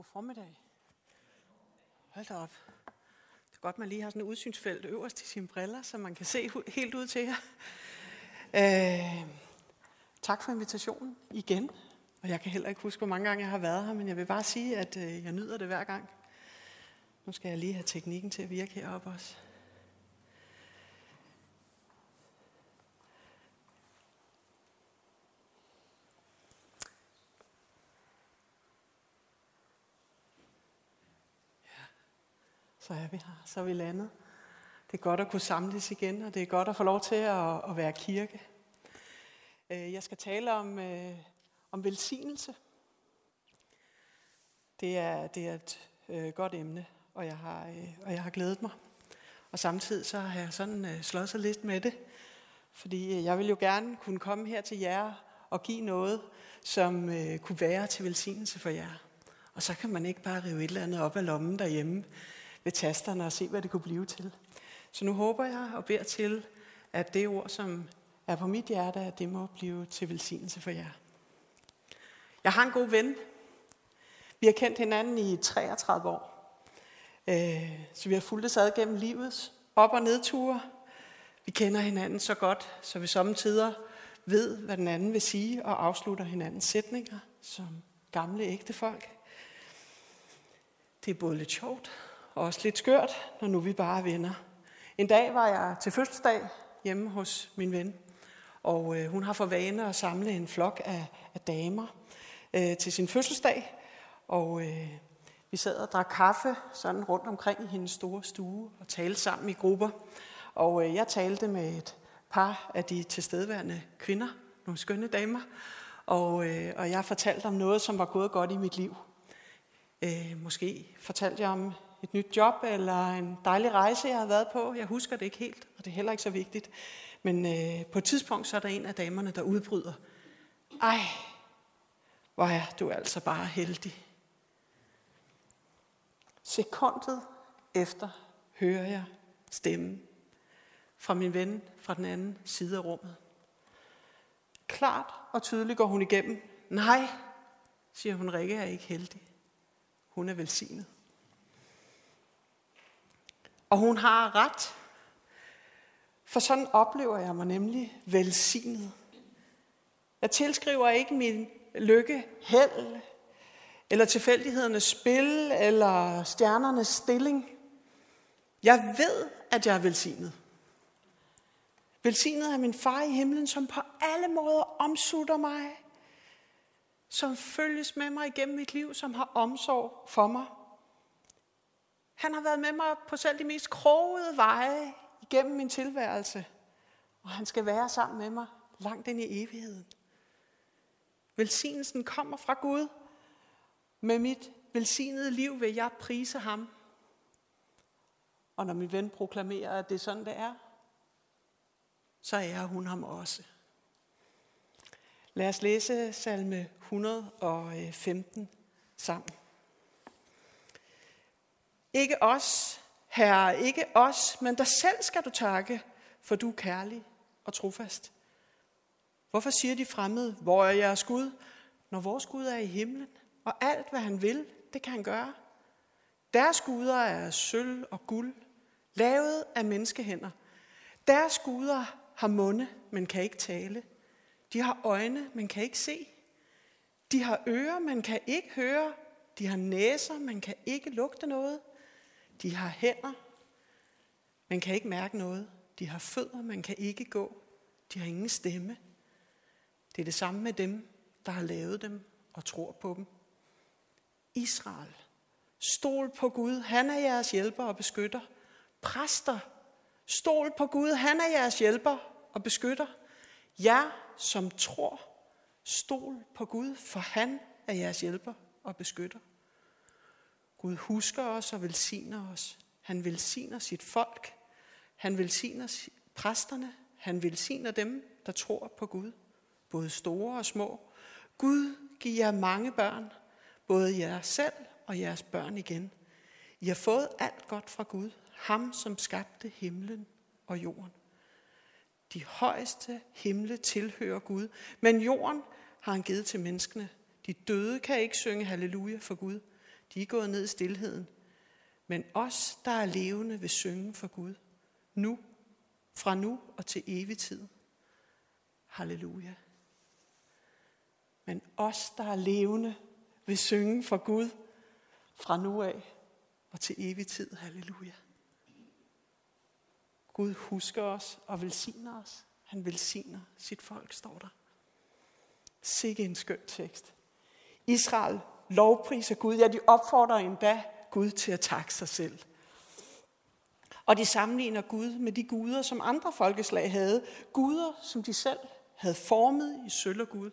God formiddag. Hold da op. Det er godt, man lige har sådan et udsynsfelt øverst i sine briller, så man kan se helt ud til jer. Øh, tak for invitationen igen. Og jeg kan heller ikke huske, hvor mange gange jeg har været her, men jeg vil bare sige, at øh, jeg nyder det hver gang. Nu skal jeg lige have teknikken til at virke heroppe også. Så er vi her, så er vi landet. Det er godt at kunne samles igen, og det er godt at få lov til at, at være kirke. Øh, jeg skal tale om, øh, om velsignelse. Det er, det er et øh, godt emne, og jeg, har, øh, og jeg har glædet mig. Og samtidig så har jeg sådan øh, slået sig lidt med det, fordi jeg vil jo gerne kunne komme her til jer og give noget, som kunne være til velsignelse for jer. Og så kan man ikke bare rive et eller andet op af lommen derhjemme ved tasterne og se, hvad det kunne blive til. Så nu håber jeg og beder til, at det ord, som er på mit hjerte, at det må blive til velsignelse for jer. Jeg har en god ven. Vi har kendt hinanden i 33 år. Øh, så vi har fulgt os ad gennem livets op- og nedture. Vi kender hinanden så godt, så vi samtidig ved, hvad den anden vil sige, og afslutter hinandens sætninger som gamle ægte folk. Det er både lidt sjovt og også lidt skørt, når nu vi bare er venner. En dag var jeg til fødselsdag hjemme hos min ven, og øh, hun har for vane at samle en flok af, af damer øh, til sin fødselsdag. Og øh, vi sad og drak kaffe sådan rundt omkring i hendes store stue og talte sammen i grupper. Og øh, jeg talte med et par af de tilstedeværende kvinder, nogle skønne damer, og, øh, og jeg fortalte om noget, som var gået godt i mit liv. Øh, måske fortalte jeg om et nyt job eller en dejlig rejse, jeg har været på. Jeg husker det ikke helt, og det er heller ikke så vigtigt. Men øh, på et tidspunkt, så er der en af damerne, der udbryder. Ej, hvor er du altså bare heldig. Sekundet efter hører jeg stemmen fra min ven fra den anden side af rummet. Klart og tydeligt går hun igennem. Nej, siger hun, Rikke er ikke heldig. Hun er velsignet. Og hun har ret. For sådan oplever jeg mig nemlig velsignet. Jeg tilskriver ikke min lykke held, eller tilfældighedernes spil, eller stjernernes stilling. Jeg ved, at jeg er velsignet. Velsignet er min far i himlen, som på alle måder omsutter mig, som følges med mig igennem mit liv, som har omsorg for mig. Han har været med mig på selv de mest krogede veje igennem min tilværelse. Og han skal være sammen med mig langt ind i evigheden. Velsignelsen kommer fra Gud. Med mit velsignede liv vil jeg prise ham. Og når min ven proklamerer, at det er sådan, det er, så er hun ham også. Lad os læse salme 115 sammen. Ikke os, Herre, ikke os, men dig selv skal du takke, for du er kærlig og trofast. Hvorfor siger de fremmede, hvor er jeres Gud, når vores Gud er i himlen, og alt hvad han vil, det kan han gøre. Deres guder er sølv og guld, lavet af menneskehænder. Deres guder har munde, men kan ikke tale. De har øjne, men kan ikke se. De har ører, men kan ikke høre. De har næser, men kan ikke lugte noget. De har hænder, man kan ikke mærke noget. De har fødder, man kan ikke gå. De har ingen stemme. Det er det samme med dem, der har lavet dem og tror på dem. Israel, stol på Gud, han er jeres hjælper og beskytter. Præster, stol på Gud, han er jeres hjælper og beskytter. Jer, som tror, stol på Gud, for han er jeres hjælper og beskytter. Gud husker os og velsigner os. Han velsigner sit folk. Han velsigner præsterne. Han velsigner dem, der tror på Gud. Både store og små. Gud giver jer mange børn. Både jer selv og jeres børn igen. I har fået alt godt fra Gud. Ham, som skabte himlen og jorden. De højeste himle tilhører Gud, men jorden har han givet til menneskene. De døde kan ikke synge halleluja for Gud. De er gået ned i stillheden. Men os, der er levende, vil synge for Gud. Nu, fra nu og til evig tid. Halleluja. Men os, der er levende, vil synge for Gud fra nu af og til evig tid. Halleluja. Gud husker os og velsigner os. Han velsigner sit folk, står der. Sikke en skøn tekst. Israel lovpriser Gud. Ja, de opfordrer endda Gud til at takke sig selv. Og de sammenligner Gud med de guder, som andre folkeslag havde. Guder, som de selv havde formet i sølv og gud.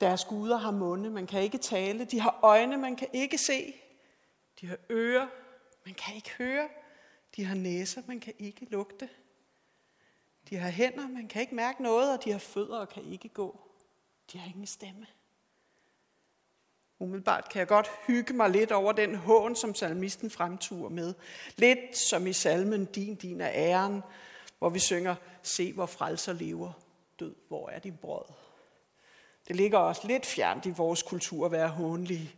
Deres guder har munde, man kan ikke tale. De har øjne, man kan ikke se. De har ører, man kan ikke høre. De har næser, man kan ikke lugte. De har hænder, man kan ikke mærke noget, og de har fødder og kan ikke gå. De har ingen stemme. Umiddelbart kan jeg godt hygge mig lidt over den hån, som salmisten fremturer med. Lidt som i salmen Din, din er æren, hvor vi synger, se hvor frelser lever, død, hvor er din brød. Det ligger også lidt fjernt i vores kultur at være hånlige.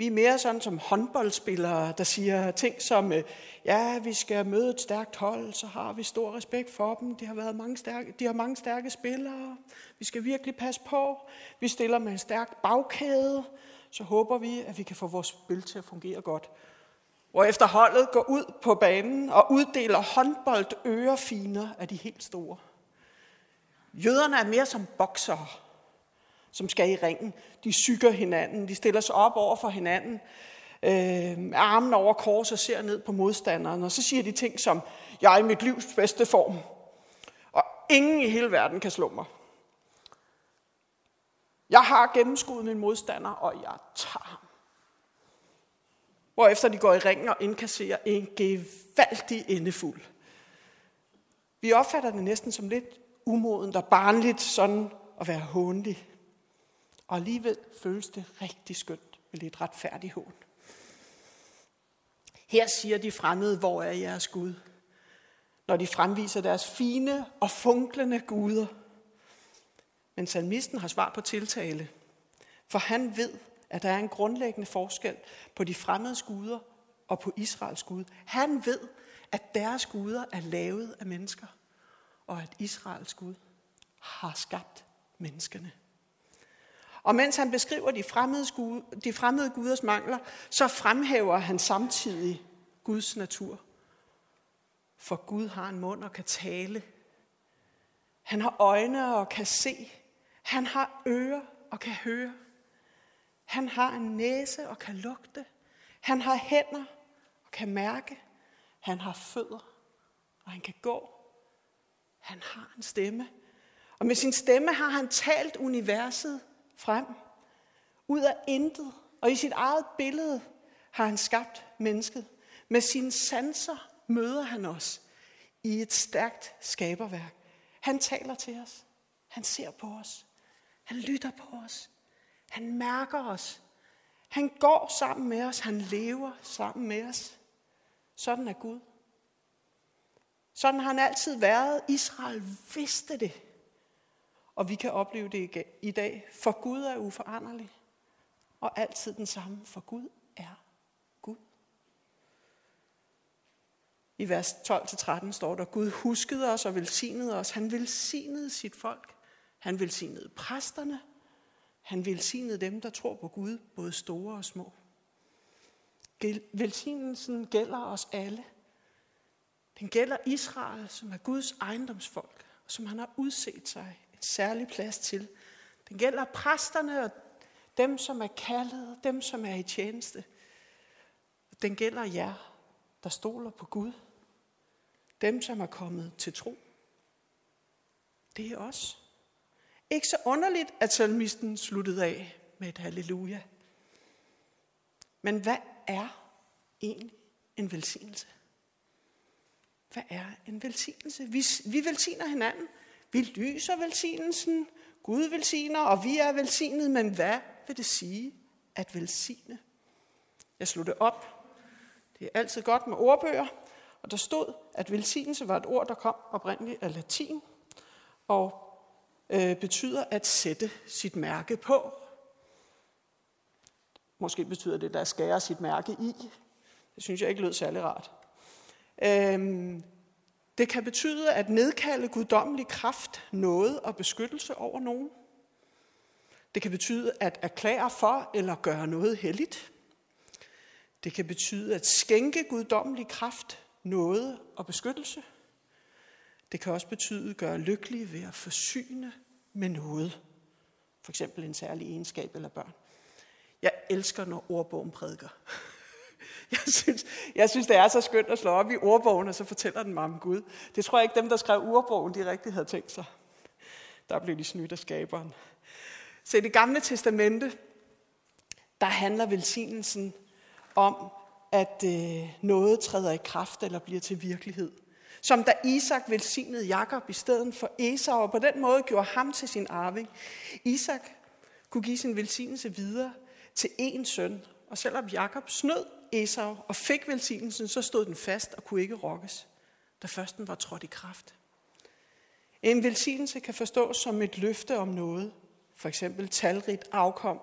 Vi er mere sådan som håndboldspillere, der siger ting som, øh, ja, vi skal møde et stærkt hold, så har vi stor respekt for dem. De har, været mange stærke, de har mange stærke spillere. Vi skal virkelig passe på. Vi stiller med en stærk bagkæde. Så håber vi, at vi kan få vores spil til at fungere godt. Hvor efter holdet går ud på banen og uddeler håndbold ørefiner af de helt store. Jøderne er mere som boksere som skal i ringen. De syger hinanden, de stiller sig op over for hinanden, øh, armen over kors og ser ned på modstanderen, og så siger de ting som, jeg er i mit livs bedste form, og ingen i hele verden kan slå mig. Jeg har gennemskuddet min modstander, og jeg tager ham. Hvorefter de går i ringen og indkasserer en gevaldig indefuld. Vi opfatter det næsten som lidt umoden og barnligt sådan at være håndelig. Og alligevel føles det rigtig skønt med lidt retfærdighed. Her siger de fremmede, hvor er jeres Gud? Når de fremviser deres fine og funklende guder. Men salmisten har svar på tiltale. For han ved, at der er en grundlæggende forskel på de fremmede guder og på Israels Gud. Han ved, at deres guder er lavet af mennesker, og at Israels Gud har skabt menneskene. Og mens han beskriver de fremmede, gude, de fremmede guders mangler, så fremhæver han samtidig Guds natur. For Gud har en mund og kan tale. Han har øjne og kan se. Han har ører og kan høre. Han har en næse og kan lugte. Han har hænder og kan mærke. Han har fødder, og han kan gå. Han har en stemme. Og med sin stemme har han talt universet frem. Ud af intet og i sit eget billede har han skabt mennesket. Med sine sanser møder han os i et stærkt skaberværk. Han taler til os. Han ser på os. Han lytter på os. Han mærker os. Han går sammen med os. Han lever sammen med os. Sådan er Gud. Sådan har han altid været. Israel vidste det. Og vi kan opleve det i dag, for Gud er uforanderlig, og altid den samme, for Gud er Gud. I vers 12-13 står der, Gud huskede os og velsignede os. Han velsignede sit folk. Han velsignede præsterne. Han velsignede dem, der tror på Gud, både store og små. Velsignelsen gælder os alle. Den gælder Israel, som er Guds ejendomsfolk, og som han har udset sig særlig plads til. Den gælder præsterne og dem, som er kaldet, dem, som er i tjeneste. Den gælder jer, der stoler på Gud. Dem, som er kommet til tro. Det er os. Ikke så underligt, at salmisten sluttede af med et halleluja. Men hvad er egentlig en velsignelse? Hvad er en velsignelse? Vi, vi velsigner hinanden. Vi lyser velsignelsen, Gud velsigner, og vi er velsignet, men hvad vil det sige at velsigne? Jeg slutter op. Det er altid godt med ordbøger, og der stod, at velsignelse var et ord, der kom oprindeligt af latin, og øh, betyder at sætte sit mærke på. Måske betyder det, der skærer sit mærke i. Det synes jeg ikke lød særlig rart. Øhm, det kan betyde at nedkalde guddommelig kraft, noget og beskyttelse over nogen. Det kan betyde at erklære for eller gøre noget helligt. Det kan betyde at skænke guddommelig kraft, noget og beskyttelse. Det kan også betyde at gøre lykkelig ved at forsyne med noget. For eksempel en særlig egenskab eller børn. Jeg elsker, når ordbogen prædiker. Jeg synes, jeg synes, det er så skønt at slå op i ordbogen, og så fortæller den mig om Gud. Det tror jeg ikke, dem, der skrev ordbogen, de rigtig havde tænkt sig. Der blev de snydt af skaberen. Så i det gamle testamente, der handler velsignelsen om, at øh, noget træder i kraft eller bliver til virkelighed. Som da Isak velsignede Jakob i stedet for Esau, og på den måde gjorde ham til sin arving. Isak kunne give sin velsignelse videre til en søn, og selvom Jakob snød Esau og fik velsignelsen, så stod den fast og kunne ikke rokkes, da først den var trådt i kraft. En velsignelse kan forstås som et løfte om noget, for eksempel talrigt afkom,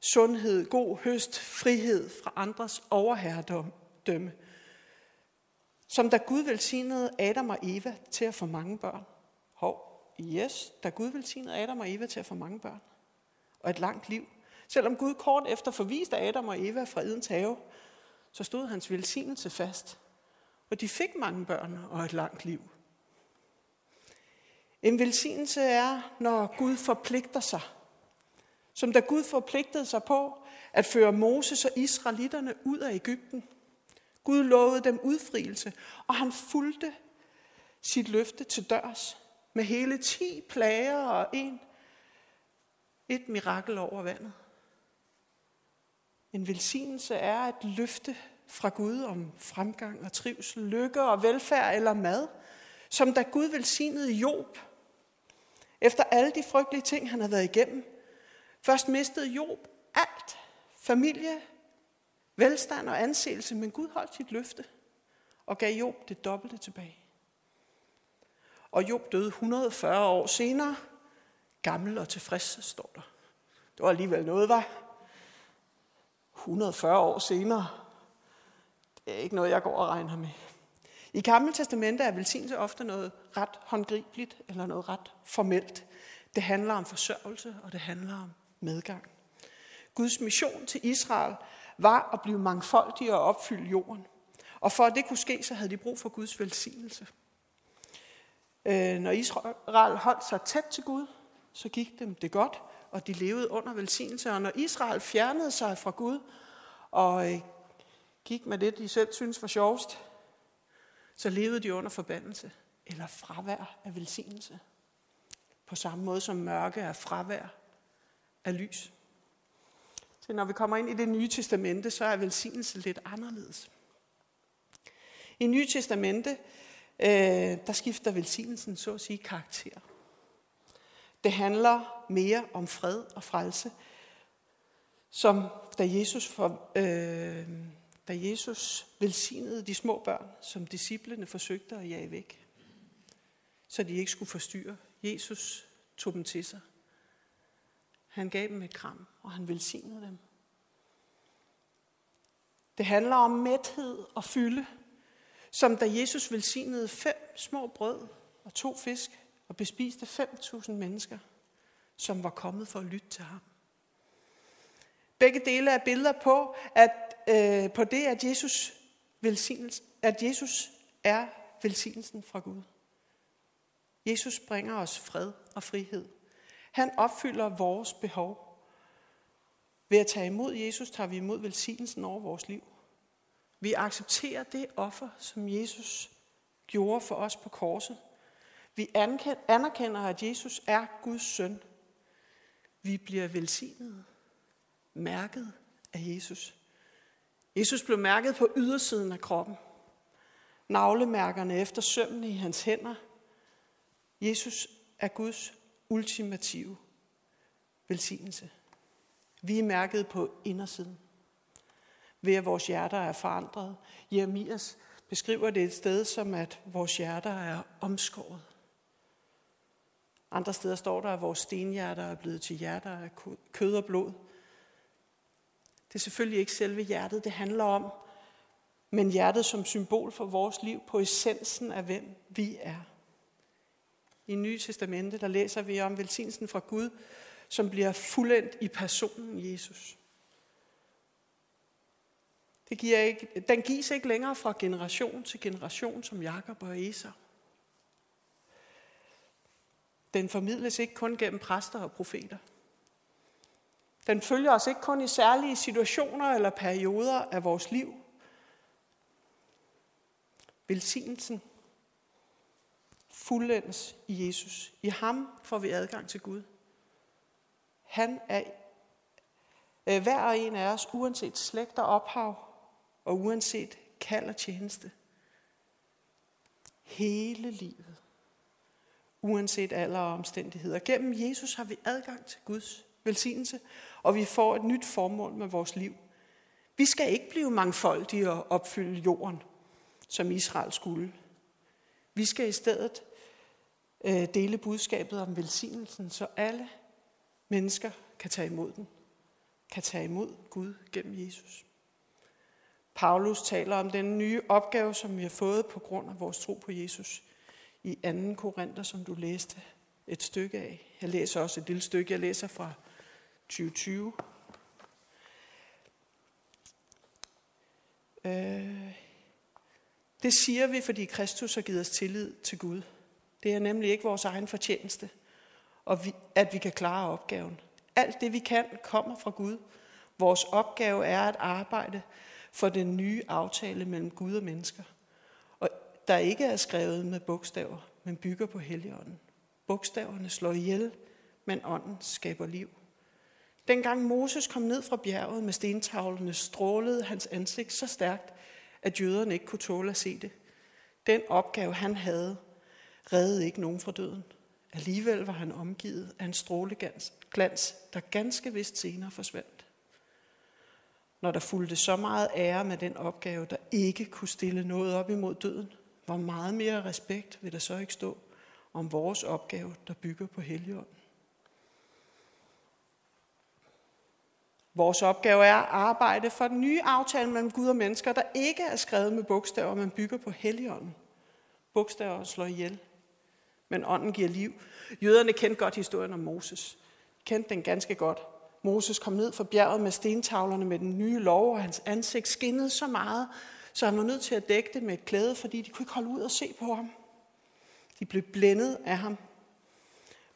sundhed, god høst, frihed fra andres overherredømme. Som da Gud velsignede Adam og Eva til at få mange børn. Hov, yes, da Gud velsignede Adam og Eva til at få mange børn. Og et langt liv. Selvom Gud kort efter forviste Adam og Eva fra Edens have, så stod hans velsignelse fast. Og de fik mange børn og et langt liv. En velsignelse er, når Gud forpligter sig. Som da Gud forpligtede sig på at føre Moses og israelitterne ud af Ægypten. Gud lovede dem udfrielse, og han fulgte sit løfte til dørs med hele ti plager og en, et mirakel over vandet. En velsignelse er et løfte fra Gud om fremgang og trivsel, lykke og velfærd eller mad, som da Gud velsignede Job. Efter alle de frygtelige ting, han havde været igennem. Først mistede Job alt. Familie, velstand og anseelse, men Gud holdt sit løfte og gav Job det dobbelte tilbage. Og Job døde 140 år senere, gammel og tilfreds, står der. Det var alligevel noget, var. 140 år senere. Det er ikke noget, jeg går og regner med. I Gamle Testamente er velsignelse ofte noget ret håndgribeligt eller noget ret formelt. Det handler om forsørgelse, og det handler om medgang. Guds mission til Israel var at blive mangfoldig og opfylde jorden. Og for at det kunne ske, så havde de brug for Guds velsignelse. Øh, når Israel holdt sig tæt til Gud, så gik dem det godt og de levede under velsignelse. Og når Israel fjernede sig fra Gud og øh, gik med det, de selv synes var sjovest, så levede de under forbandelse eller fravær af velsignelse. På samme måde som mørke er fravær af lys. Så når vi kommer ind i det nye testamente, så er velsignelse lidt anderledes. I Nye Testamente, øh, der skifter velsignelsen så at sige karakter. Det handler mere om fred og frelse, som da Jesus, for, øh, da Jesus velsignede de små børn, som disciplene forsøgte at jage væk, så de ikke skulle forstyrre. Jesus tog dem til sig. Han gav dem et kram, og han velsignede dem. Det handler om mæthed og fylde, som da Jesus velsignede fem små brød og to fisk, og bespiste 5.000 mennesker, som var kommet for at lytte til ham. Begge dele er billeder på, at, øh, på det, at Jesus, at Jesus er velsignelsen fra Gud. Jesus bringer os fred og frihed. Han opfylder vores behov. Ved at tage imod Jesus, tager vi imod velsignelsen over vores liv. Vi accepterer det offer, som Jesus gjorde for os på korset. Vi anerkender, at Jesus er Guds søn. Vi bliver velsignet, mærket af Jesus. Jesus blev mærket på ydersiden af kroppen. Navlemærkerne efter sømmene i hans hænder. Jesus er Guds ultimative velsignelse. Vi er mærket på indersiden. Ved at vores hjerter er forandret. Jeremias beskriver det et sted som, at vores hjerter er omskåret. Andre steder står der, at vores stenhjerter er blevet til hjerter af kød og blod. Det er selvfølgelig ikke selve hjertet, det handler om, men hjertet som symbol for vores liv på essensen af, hvem vi er. I Nye Testamente, der læser vi om velsignelsen fra Gud, som bliver fuldendt i personen Jesus. Det giver ikke, den gives ikke længere fra generation til generation, som Jakob og Esau. Den formidles ikke kun gennem præster og profeter. Den følger os ikke kun i særlige situationer eller perioder af vores liv. Velsignelsen fuldendes i Jesus. I ham får vi adgang til Gud. Han er øh, hver og en af os, uanset slægt og ophav, og uanset kald og tjeneste. Hele livet. Uanset alder og omstændigheder. Gennem Jesus har vi adgang til Guds velsignelse, og vi får et nyt formål med vores liv. Vi skal ikke blive mangfoldige og opfylde jorden, som Israel skulle. Vi skal i stedet øh, dele budskabet om velsignelsen, så alle mennesker kan tage imod den, kan tage imod Gud gennem Jesus. Paulus taler om den nye opgave, som vi har fået på grund af vores tro på Jesus i 2. Korinther, som du læste et stykke af. Jeg læser også et lille stykke, jeg læser fra 2020. Øh, det siger vi, fordi Kristus har givet os tillid til Gud. Det er nemlig ikke vores egen fortjeneste, og vi, at vi kan klare opgaven. Alt det, vi kan, kommer fra Gud. Vores opgave er at arbejde for den nye aftale mellem Gud og mennesker, der ikke er skrevet med bogstaver, men bygger på Helligånden. Bogstaverne slår ihjel, men ånden skaber liv. Dengang Moses kom ned fra bjerget med stentavlene, strålede hans ansigt så stærkt, at jøderne ikke kunne tåle at se det. Den opgave, han havde, reddede ikke nogen fra døden. Alligevel var han omgivet af en stråleglans, der ganske vist senere forsvandt. Når der fulgte så meget ære med den opgave, der ikke kunne stille noget op imod døden, hvor meget mere respekt vil der så ikke stå om vores opgave, der bygger på Helligånden. Vores opgave er at arbejde for den nye aftale mellem Gud og mennesker, der ikke er skrevet med bogstaver, men bygger på Helligånden. Bogstaver slår ihjel, men ånden giver liv. Jøderne kendte godt historien om Moses. Kendte den ganske godt. Moses kom ned fra bjerget med stentavlerne med den nye lov, og hans ansigt skinnede så meget, så han var nødt til at dække det med et klæde, fordi de kunne ikke holde ud og se på ham. De blev blændet af ham.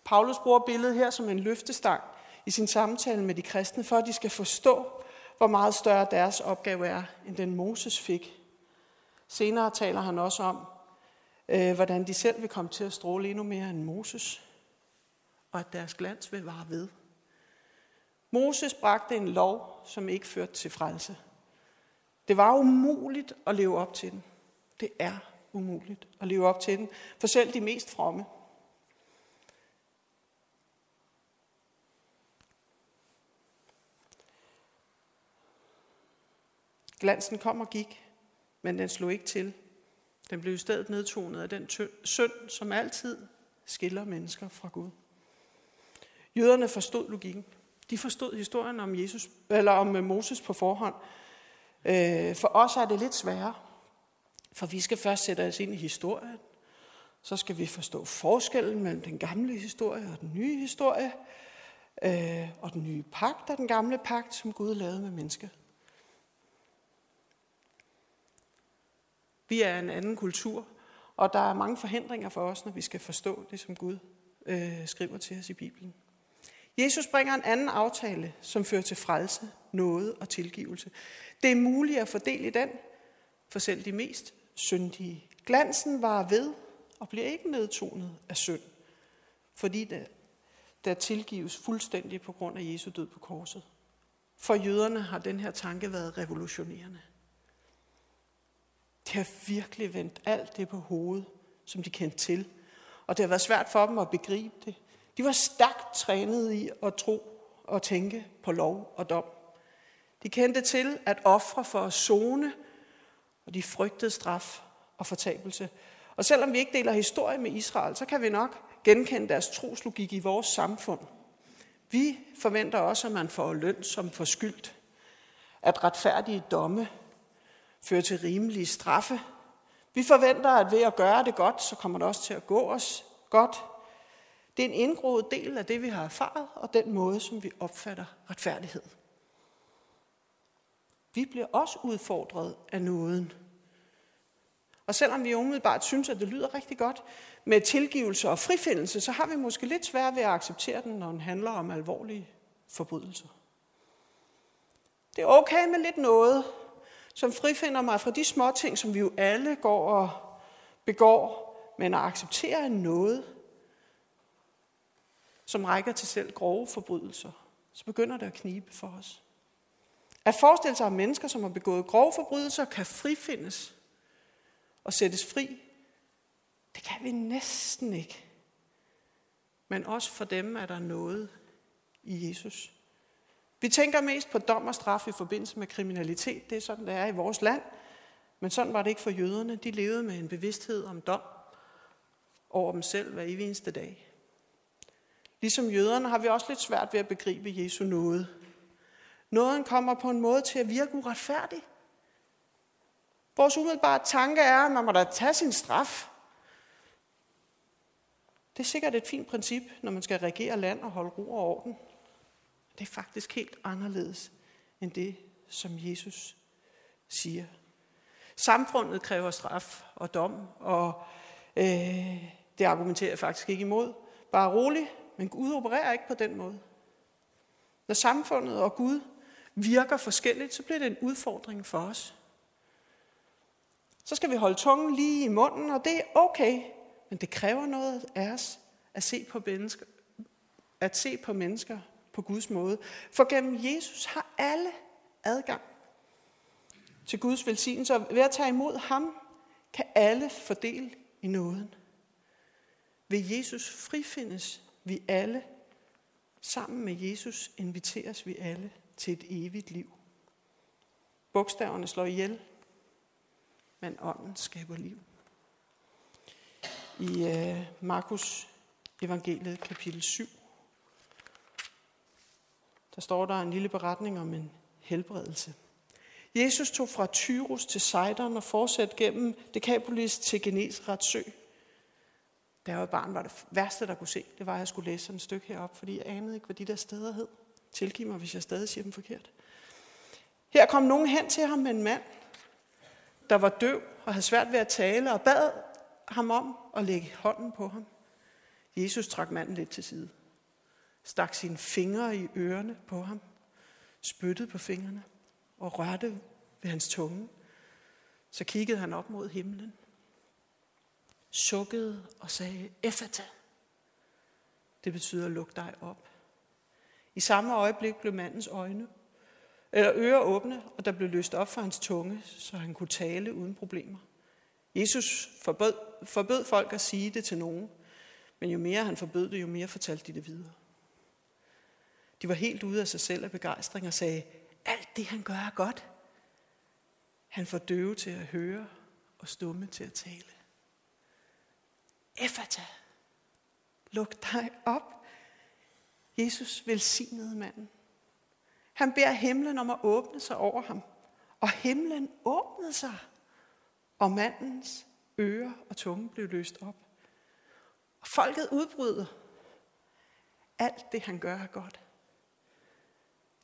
Paulus bruger billedet her som en løftestang i sin samtale med de kristne, for at de skal forstå, hvor meget større deres opgave er, end den Moses fik. Senere taler han også om, øh, hvordan de selv vil komme til at stråle endnu mere end Moses, og at deres glans vil vare ved. Moses bragte en lov, som ikke førte til frelse. Det var umuligt at leve op til den. Det er umuligt at leve op til den, for selv de mest fromme. Glansen kom og gik, men den slog ikke til. Den blev i stedet nedtonet af den synd, som altid skiller mennesker fra Gud. Jøderne forstod logikken. De forstod historien om, Jesus, eller om øh, Moses på forhånd. Øh, for os er det lidt sværere, for vi skal først sætte os ind i historien. Så skal vi forstå forskellen mellem den gamle historie og den nye historie, øh, og den nye pagt og den gamle pagt, som Gud lavede med mennesker. Vi er en anden kultur, og der er mange forhindringer for os, når vi skal forstå det, som Gud øh, skriver til os i Bibelen. Jesus bringer en anden aftale, som fører til frelse, nåde og tilgivelse. Det er muligt at fordele i den, for selv de mest syndige. Glansen var ved og bliver ikke nedtonet af synd, fordi det, der tilgives fuldstændig på grund af Jesu død på korset. For jøderne har den her tanke været revolutionerende. De har virkelig vendt alt det på hovedet, som de kendte til. Og det har været svært for dem at begribe det. De var stærkt trænet i at tro og tænke på lov og dom. De kendte til at ofre for at zone, og de frygtede straf og fortabelse. Og selvom vi ikke deler historie med Israel, så kan vi nok genkende deres troslogik i vores samfund. Vi forventer også, at man får løn som forskyldt. at retfærdige domme fører til rimelige straffe. Vi forventer, at ved at gøre det godt, så kommer det også til at gå os godt. Det er en indgroet del af det, vi har erfaret, og den måde, som vi opfatter retfærdighed. Vi bliver også udfordret af nåden. Og selvom vi umiddelbart synes, at det lyder rigtig godt med tilgivelse og frifindelse, så har vi måske lidt svært ved at acceptere den, når den handler om alvorlige forbrydelser. Det er okay med lidt noget, som frifinder mig fra de små ting, som vi jo alle går og begår, men at acceptere noget, som rækker til selv grove forbrydelser, så begynder det at knibe for os. At forestille sig, at mennesker, som har begået grove forbrydelser, kan frifindes og sættes fri, det kan vi næsten ikke. Men også for dem er der noget i Jesus. Vi tænker mest på dom og straf i forbindelse med kriminalitet. Det er sådan, det er i vores land. Men sådan var det ikke for jøderne. De levede med en bevidsthed om dom over dem selv hver evig eneste dag. Ligesom jøderne har vi også lidt svært ved at begribe Jesu nåde. Nåden kommer på en måde til at virke uretfærdig. Vores umiddelbare tanke er, at man må da tage sin straf. Det er sikkert et fint princip, når man skal regere land og holde ro og orden. Det er faktisk helt anderledes end det, som Jesus siger. Samfundet kræver straf og dom, og øh, det argumenterer jeg faktisk ikke imod. Bare rolig, men Gud opererer ikke på den måde. Når samfundet og Gud virker forskelligt, så bliver det en udfordring for os. Så skal vi holde tungen lige i munden, og det er okay, men det kræver noget af os at se på mennesker, at se på mennesker på Guds måde. For gennem Jesus har alle adgang til Guds velsignelse, og ved at tage imod ham, kan alle fordele i nåden. Ved Jesus frifindes vi alle. Sammen med Jesus inviteres vi alle til et evigt liv. Bogstaverne slår ihjel, men ånden skaber liv. I øh, Markus evangeliet kapitel 7, der står der en lille beretning om en helbredelse. Jesus tog fra Tyrus til Sidon og fortsatte gennem Decapolis til Genesrets sø. Da jeg var barn, var det værste, der kunne se, det var, at jeg skulle læse sådan et stykke herop, fordi jeg anede ikke, hvad de der steder hed. Tilgiv mig, hvis jeg stadig siger dem forkert. Her kom nogen hen til ham med en mand, der var døv og havde svært ved at tale, og bad ham om at lægge hånden på ham. Jesus trak manden lidt til side, stak sine fingre i ørerne på ham, spyttede på fingrene og rørte ved hans tunge. Så kiggede han op mod himlen, sukkede og sagde, Effata. Det betyder, luk dig op. I samme øjeblik blev mandens øjne eller ører åbne, og der blev løst op for hans tunge, så han kunne tale uden problemer. Jesus forbød, forbød folk at sige det til nogen, men jo mere han forbød det, jo mere fortalte de det videre. De var helt ude af sig selv af begejstring og sagde, alt det han gør er godt. Han får døve til at høre og stumme til at tale. Effata, luk dig op. Jesus velsignede manden. Han beder himlen om at åbne sig over ham. Og himlen åbnede sig, og mandens ører og tunge blev løst op. Og folket udbryder. Alt det, han gør, er godt.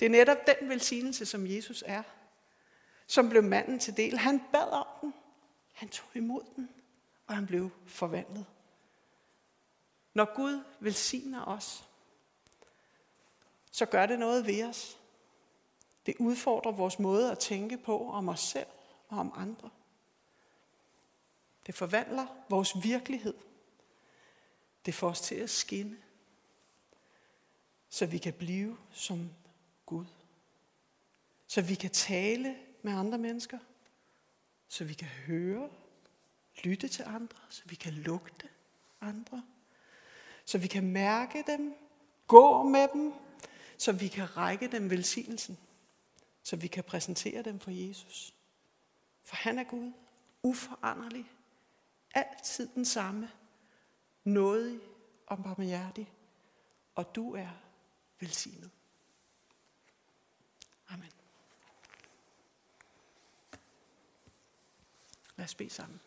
Det er netop den velsignelse, som Jesus er, som blev manden til del. Han bad om den, han tog imod den, og han blev forvandlet. Når Gud velsigner os, så gør det noget ved os. Det udfordrer vores måde at tænke på om os selv og om andre. Det forvandler vores virkelighed. Det får os til at skinne, så vi kan blive som Gud. Så vi kan tale med andre mennesker. Så vi kan høre, lytte til andre. Så vi kan lugte andre så vi kan mærke dem, gå med dem, så vi kan række dem velsignelsen, så vi kan præsentere dem for Jesus. For han er Gud, uforanderlig, altid den samme, nådig og barmhjertig, og du er velsignet. Amen. Lad os bede sammen.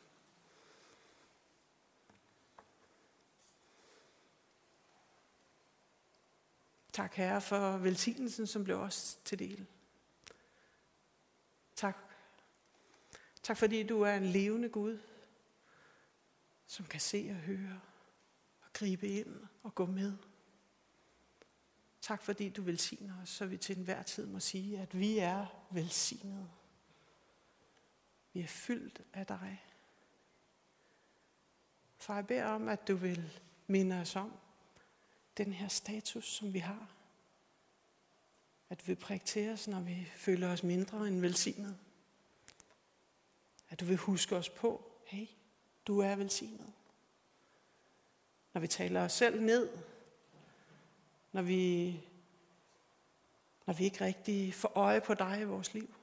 Tak, Herre, for velsignelsen, som blev os til del. Tak. Tak, fordi du er en levende Gud, som kan se og høre og gribe ind og gå med. Tak, fordi du velsigner os, så vi til enhver tid må sige, at vi er velsignede. Vi er fyldt af dig. Far, jeg beder om, at du vil minde os om den her status, som vi har. At du vil prikke til os, når vi føler os mindre end velsignet. At du vil huske os på, hey, du er velsignet. Når vi taler os selv ned, når vi, når vi ikke rigtig får øje på dig i vores liv.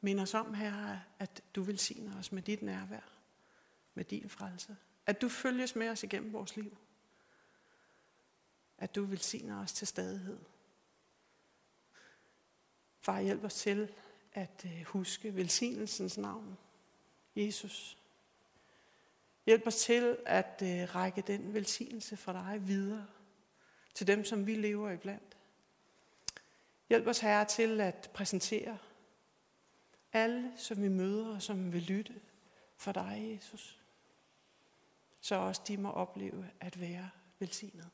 Mind os om, her, at du velsigner os med dit nærvær, med din frelse. At du følges med os igennem vores liv. At du velsigner os til stadighed. Far, hjælp os til at øh, huske velsignelsens navn, Jesus. Hjælp os til at øh, række den velsignelse fra dig videre til dem, som vi lever iblandt. Hjælp os, Herre, til at præsentere alle, som vi møder og som vil lytte for dig, Jesus. Så også de må opleve at være velsignet.